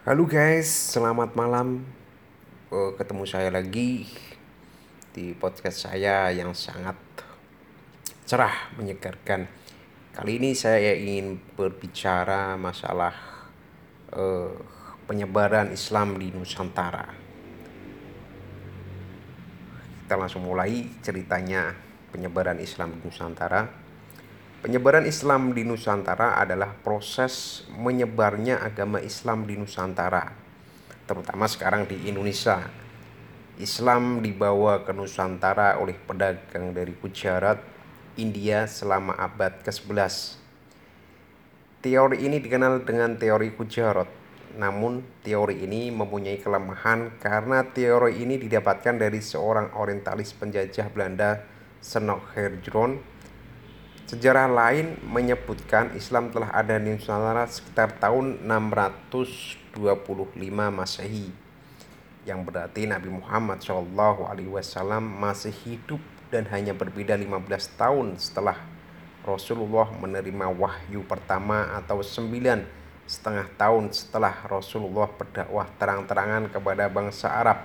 Halo guys, selamat malam. Eh, ketemu saya lagi di podcast saya yang sangat cerah, menyegarkan. Kali ini saya ingin berbicara masalah eh, penyebaran Islam di Nusantara. Kita langsung mulai ceritanya penyebaran Islam di Nusantara. Penyebaran Islam di Nusantara adalah proses menyebarnya agama Islam di Nusantara, terutama sekarang di Indonesia. Islam dibawa ke Nusantara oleh pedagang dari Gujarat, India selama abad ke-11. Teori ini dikenal dengan teori Gujarat. Namun, teori ini mempunyai kelemahan karena teori ini didapatkan dari seorang orientalis penjajah Belanda, Senok Herjron Sejarah lain menyebutkan Islam telah ada di Nusantara sekitar tahun 625 Masehi yang berarti Nabi Muhammad Shallallahu Alaihi Wasallam masih hidup dan hanya berbeda 15 tahun setelah Rasulullah menerima wahyu pertama atau sembilan setengah tahun setelah Rasulullah berdakwah terang-terangan kepada bangsa Arab